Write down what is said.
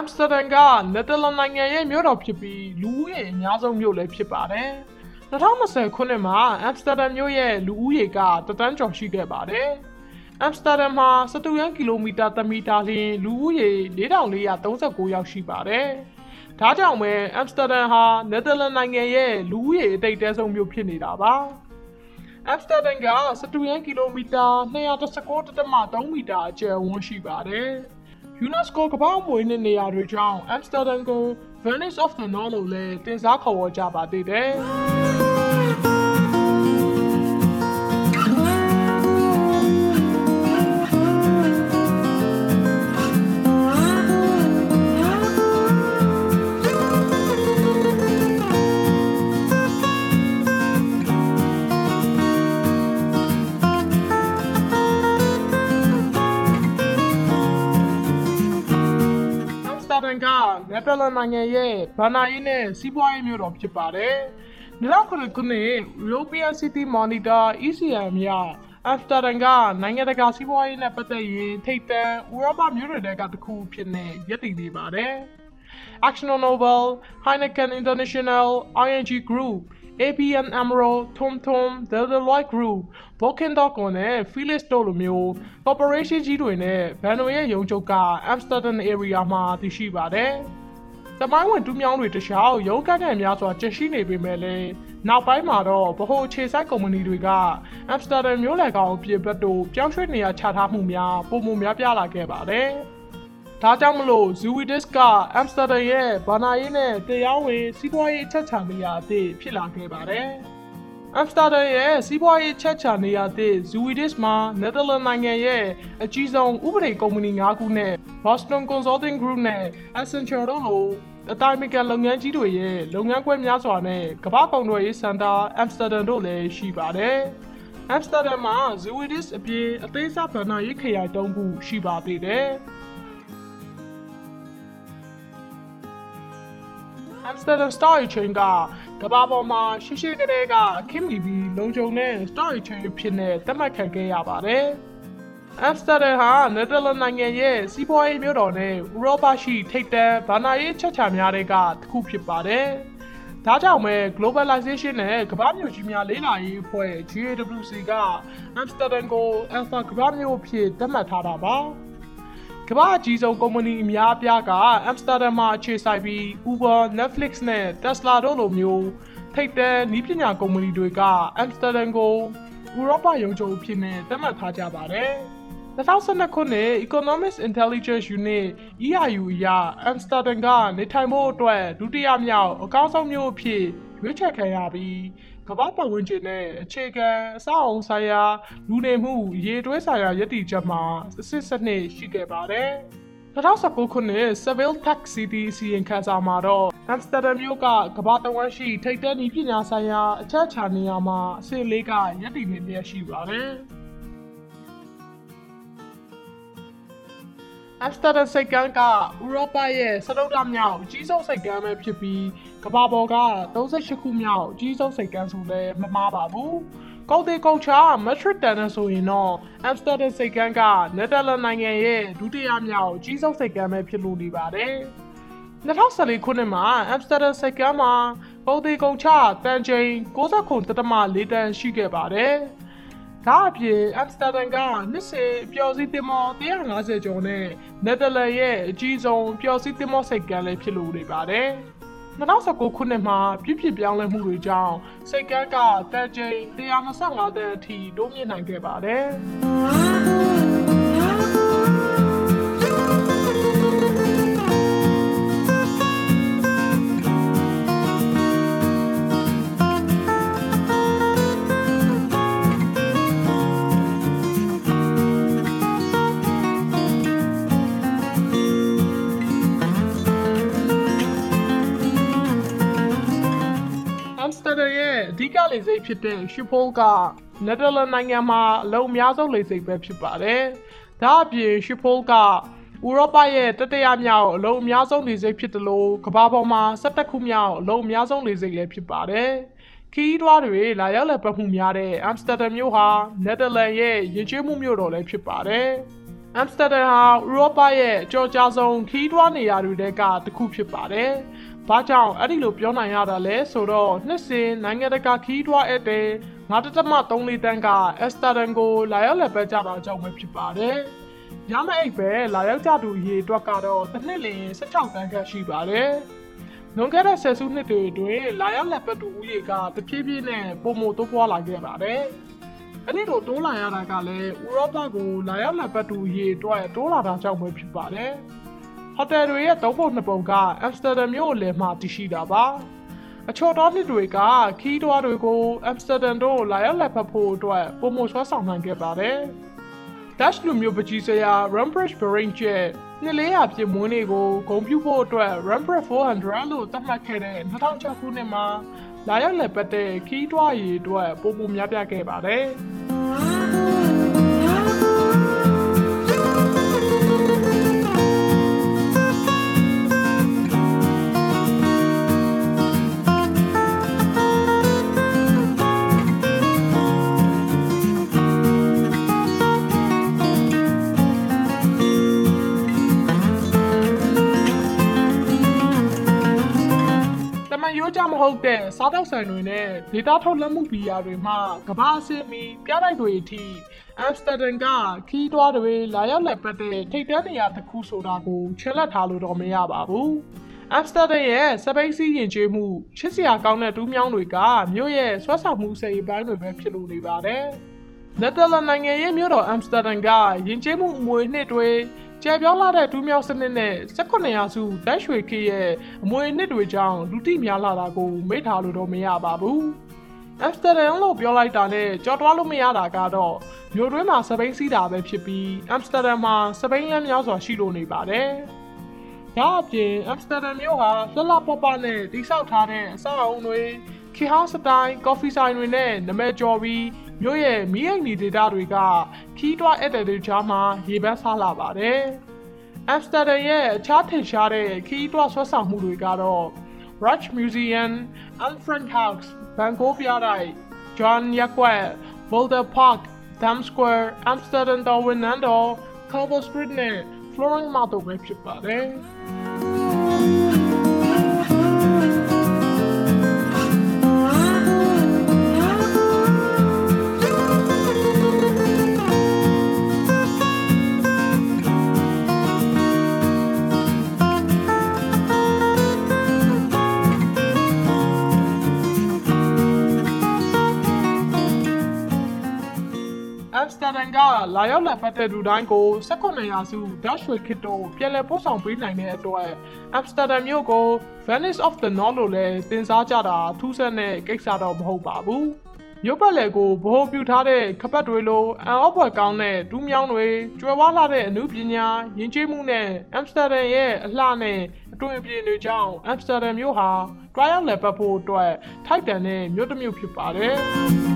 မ်စတာဒမ်ကနယ်သာလန်နိုင်ငံရဲ့မြို့တော်ဖြစ်ပြီးလူဦးရေအများဆုံးမြို့လည်းဖြစ်ပါတယ်။2020ခုနှစ်မှာအမ်စတာဒမ်မြို့ရဲ့လူဦးရေကတသန်းကျော်ရှိခဲ့ပါတယ်။အမ်စတာဒမ်မှာစတုရန်ကီလိုမီတာတမီတာလျှင်လူဦးရေ4439ယောက်ရှိပါတယ်။ဒါကြောင့်ပဲအမ်စတာဒမ်ဟာနယ်သာလန်နိုင်ငံရဲ့လူဦးရေအတိတ်အဆုံးမြို့ဖြစ်နေတာပါ။အမ်စတာဒမ်ကစတူရန်ကီလိုမီတာ219.3မီတာအကျယ်ဝန်းရှိပါတယ်။ UNESCO ကမ္ဘာ့အမွေအနှစ်နေရာတွေကြောင့်အမ်စတာဒမ်ကို Venice of the North လို့လည်းတင်စားခေါ်ဝေါ်ကြပါသေးတယ်။ နယ်သာလန်နိုင်ငံရဲ့ဘာနာရေးနဲ့စီးပွားရေးမြို့တော်ဖြစ်ပါတယ်။2009ခုနှစ် European City Monitor ECM ရအမ်စတာဒမ်ကနိုင်ငံတကာစီးပွားရေးနဲ့ပတ်သက်ရင်ထိပ်တန်းဥရောပမြို့တွေကတစ်ခုဖြစ်နေရည်တည်နေပါတယ်။ Action Nobel, Heineken International, ING Group, ABN AMRO, TomTom, The Deloitte Group, Volkswagen နဲ့ Philips တို့လိုမျိုး corporation ကြီးတွေနဲ့ဘန်တို့ရဲ့ရုံးချုပ်က Amsterdam area မှာတည်ရှိပါတယ်။ တမိုင်းဝင်တူးမြောင်းတွေတခြားရုံးကန့်တဲ့များစွာကျရှိနေပေမဲ့လည်းနောက်ပိုင်းမှာတော့ဗဟိုအခြေစိုက်ကုမ္ပဏီတွေက Amsterdam မြို့လယ်ကောင်အပြင်ဘက်သို့ပြောင်းရွှေ့နေရာချထားမှုများပုံမှန်များပြားလာခဲ့ပါတယ်။ဒါကြောင့်မလို့ Zoetis ကအမ်စတာဒမ်ရဲ့ဘာနာရေးနဲ့တရားဝင်စီးပွားရေးအချက်ချာနေရာအသစ်ဖြစ်လာခဲ့ပါတယ်။အမ်စတာဒမ်ရဲ့စီးပွားရေးအချက်ချာနေရာအသစ် Zoetis မှာနယ်သာလန်နိုင်ငံရဲ့အကြီးဆုံးဥပဒေကုမ္ပဏီ၅ခုနဲ့ Boston Consulting Group နဲ့ Accenture တို့လို အတိုင်းအမြံလုပ်ငန်းကြီးတွေရဲ့လုပ်ငန်းခွဲများစွာနဲ့ကမ္ဘာကုန်သွယ်ရေးစင်တာအမ်စတာဒမ်တို့လည်းရှိပါတယ်။အမ်စတာဒမ်မှာ Zoetis အပြင်အသေးစားဗဏ္ဍာရေးခရိုင်၃ခုရှိပါသေးတယ်။ Amsterdam Stock Exchange ကကမ္ဘာပေါ်မှာရှိရှိကလေးကခင်မီပြီးလုံခြုံတဲ့ Stock Exchange အဖြစ်နဲ့သတ်မှတ်ခံခဲ့ရပါတယ်။ Amsterdam ဟာနယ်သာလန်နိုင်ငံရဲ့စီးပွားရေးမြို့တော်နဲ့ဥရောပရှိထိပ်တန်းဗဏ္ဍာရေးချက်ချာများတဲ့ကတစ်ခုဖြစ်ပါတယ်။ဒါကြောင့်ပဲ globalization နဲ့ကမ္ဘာမြို့ကြီးများလေးလာရေးအဖွဲ့ GAWC က Amsterdam ကို Alpha ကမ္ဘာမြို့အဖြစ်သတ်မှတ်ထားတာပါ။ကမ္ဘာအကြီးဆုံးကုမ္ပဏီအများအပြားကအမ်စတာဒမ်မှာအခြေစိုက်ပြီး Uber, Netflix နဲ့ Tesla တို့လိုမျိုးထိပ်တန်းနည်းပညာကုမ္ပဏီတွေကအမ်စတာဒမ်ကိုဥရောပရုံးချုပ်အဖြစ်နဲ့သတ်မှတ်ထားကြပါတယ်။ 2012ခုနှစ် Economics Intelligence Unit EIU အရအမ်စတာဒမ်ကနေထိုင်ဖို့အတွက်ဒုတိယမြောက်အကောင်းဆုံးမြို့အဖြစ်ရွေးချယ်ခံရပြီးကမ္ဘာပတ်ဝန်းကျင်နဲ့အခြေခံအဆောက်အုံဆိုင်ရာလူနေမှုရေတွဲဆိုင်ရာရည်တည်ချက်မှာအစစ်စနစ်ရှိခဲ့ပါတယ်။2019ခုနှစ် Seville Tech City စီရင်ခန်းစာမှာတော့အမ်စတာဒမ်မြို့ကကမ္ဘာတဝန်းရှိထိပ်တန်းနည်းပညာဆိုင်ရာအချက်အချာနေရာမှာအဆင့်လေးကရည်တည်နေလျက်ရှိပါတယ်။ အမ်စတာဒမ်စိတ်ကမ်းကဥရောပရဲ့စတုတ္ထမြောက်အကြီးဆုံးစိတ်ကမ်းပဲဖြစ်ပြီးကမ္ဘာပေါ်က38ခုမြောက်အကြီးဆုံးစိတ်ကမ်းဆိုလည်းမမှားပါဘူး။ကုန်သေးကုန်ချမက်ထရစ်တန်နဲ့ဆိုရင်တော့အမ်စတာဒမ်စိတ်ကမ်းကနယ်သာလန်နိုင်ငံရဲ့ဒုတိယမြောက်အကြီးဆုံးစိတ်ကမ်းပဲဖြစ်လို့နေပါတယ်။2014ခုနှစ်မှာအမ်စတာဒမ်စိတ်ကမ်းမှာကုန်သေးကုန်ချတန်ချိန်69.4တန်ရှိခဲ့ပါတယ်။ ဒါအပြင်အမ်စတာဒမ်ကနှစ်စဉ်ပျော်စီးတင်မော150ကျော်နဲ့နယ်သာလန်ရဲ့အကြီးဆုံးပျော်စီးတင်မောစိတ်ကမ်းလည်းဖြစ်လို့နေပါတယ်။2019ခုနှစ်မှာပြည့်ပြည့်ပြောင်းလဲမှုတွေကြောင့်စိတ်ကမ်းကတန်ချိန်125တန်အထိတိုးမြင့်နိုင်ခဲ့ပါတယ်။ ကလေဆိပ်ဖြစ်တဲ့ရှီဖိုးကနယ်သာလန်နိုင်ငံမှာအလုံးအများဆုံးလေဆိပ်ပဲဖြစ်ပါတယ်။ဒါအပြင်ရှီဖိုးကဥရောပရဲ့တတိယမြောက်အလုံးအများဆုံးလေဆိပ်ဖြစ်တယ်လို့ကမ္ဘာပေါ်မှာ17ခုမြောက်အလုံးအများဆုံးလေဆိပ်လည်းဖြစ်ပါတယ်။ခီးသွွားတွေလာရောက်လည်ပတ်မှုများတဲ့အမ်စတာဒမ်မြို့ဟာနယ်သာလန်ရဲ့ယဉ်ကျေးမှုမြို့တော်လည်းဖြစ်ပါတယ်။အမ်စတာဒမ်ဟာဥရောပရဲ့အကျော်ကြားဆုံးခီးတွားနေရာတွေထဲကတစ်ခုဖြစ်ပါတယ်။ ဘာကြောင့်အဲ့ဒီလိုပြောနိုင်ရတာလဲဆိုတော့နှစ်စဉ်နိုင်ငံတကာခီးတွားဧည့်သည်9.3တန်းကအမ်စတာဒမ်ကိုလာရောက်လည်ပတ်ကြတာကြောင့်ပဲဖြစ်ပါတယ်။ရမအိတ်ပဲလာရောက်ကြသူအရေအတွက်ကတော့တစ်နှစ်လျင်16တန်းခန့်ရှိပါတယ်။လွန်ခဲ့တဲ့ဆယ်စုနှစ်တွေအတွင်းလာရောက်လည်ပတ်သူဦးရေကတဖြည်းဖြည်းနဲ့ပုံမတိုးပွားလာခဲ့ပါတယ်။အဲ့ဒီလိုတိုးလာရတာကလည်းဥရောပကိုလာရောက်လည်ပတ်သူအရေအတွက်တိုးလာတာကြောင့်ပဲဖြစ်ပါတယ်။ ဟိုတယ်တွေရဲ့သုံးပုံနှစ်ပုံကအမ်စတာဒမ်မြို့အလယ်မှာတည်ရှိတာပါ။အချော်တော်နှစ်တွေကခီးတွားတွေကိုအမ်စတာဒမ်တို့လာရောက်လည်ပတ်ဖို့အတွက်ပုံမဆွဲဆောင်နိုင်ခဲ့ပါတယ်။ Dutch လူမျိုးပကြီးစရာ Rembrandt Berend ရဲ့နှစ်လေးရာပြည့်မွေးနေ့ကိုဂုဏ်ပြုဖို့အတွက် Rembrandt 400လို့သတ်မှတ်ခဲ့တဲ့2006ခုနှစ်မှာလာရောက်လည်ပတ်တဲ့ခီးတွားရည်အတွက်ပုံမများပြားခဲ့ပါတယ်။ ဟုတ်တဲ့စားတောက်ဆိုင်တွေနဲ့ဒေတာထုတ်လက်မှုဘီယာတွေမှကဘာအစင်းမီပြတိုက်တွေအထိအမ်စတာဒမ်ကခီးတွားတွေလာရောက်လက်ပတ်တဲ့ထိပ်တန်းနေရာတစ်ခုဆိုတာကိုချက်လက်ထားလို့တော့မရပါဘူးအမ်စတာဒမ်ရဲ့စပိန်စီးရင်ကျေးမှုချစ်စရာကောင်းတဲ့တူးမြောင်းတွေကမြို့ရဲ့ဆွတ်ဆောင်မှုစိတ်ပိုင်းတွေပဲဖြစ်လို့နေပါတယ်နယ်သာလန်နိုင်ငံရဲ့မြို့တော်အမ်စတာဒမ်ကယဉ်ကျေးမှုအမွေနှစ်တွေ ကျယ်ပြောင်းလာတဲ့ဒူးမြောက်စနစ်နဲ့18ရာစုတိုက်ရွှေခေတ်ရဲ့အမွေနှစ်တွေကြောင့်လူတိများလာတာကိုမိထားလို့တော့မရပါဘူး။အမ်စတာဒမ်လို့ပြောလိုက်တာနဲ့ကြော်တွားလို့မရတာကတော့မြို့တွင်းမှာစပိန်စီးတာပဲဖြစ်ပြီးအမ်စတာဒမ်မှာစပိန်လမ်းများစွာရှိလို့နေပါတယ်။ဒါအပြင်အမ်စတာဒမ်မြို့ဟာလှလှပပနဲ့တိစောက်ထားတဲ့အဆောက်အအုံတွေခေဟောင်းစတိုင်ကော်ဖီဆိုင်တွေနဲ့နမဲကျော်ပြီး မြို့ရဲ့မီးအိမ်ဒီဒေတာတွေကခီးတွားဧည့်သည်တွေကြားမှာရေပန်းစားလာပါတယ်။အမ်စတာဒမ်ရဲ့အခြားထင်ရှားတဲ့ခီးတွားဆွဲဆောင်မှုတွေကတော့ Raj Museum, Anne Frank House, Bangkok ပြတိုက် John ရက်ကွက် Boulder Park, Dam Square, Amsterdam Darwin နန်းတော် Calvo Street နဲ့ Flooring Mart တို့ပဲဖြစ်ပါတယ်။ အမ်စတာဒမ်ကလာရောက်လာပတ်တဲ့လူတိုင်းကို18ရာစု Dutch ရွှေခေတ်တို့ပြည်လည်ပို့ဆောင်ပေးနိုင်တဲ့အတွက်အမ်စတာဒမ်မြို့ကို Venice of the North လို့လည်းတင်စားကြတာထူးဆန်းတဲ့ကိစ္စတော့မဟုတ်ပါဘူး။မြို့ပတ်လည်ကိုဗဟိုပြုထားတဲ့ခပတ်တွေလိုအန်အော့ဘွယ်ကောင်းတဲ့ဒူးမြောင်းတွေကျွယ်ဝလာတဲ့အမှုပညာယဉ်ကျေးမှုနဲ့အမ်စတာဒမ်ရဲ့အလှနဲ့အတွင်ပြင်းတွေကြောင့်အမ်စတာဒမ်မြို့ဟာတွားရောက်လည်ပတ်ဖို့အတွက်ထိုက်တန်တဲ့မြို့တစ်မြို့ဖြစ်ပါတယ်။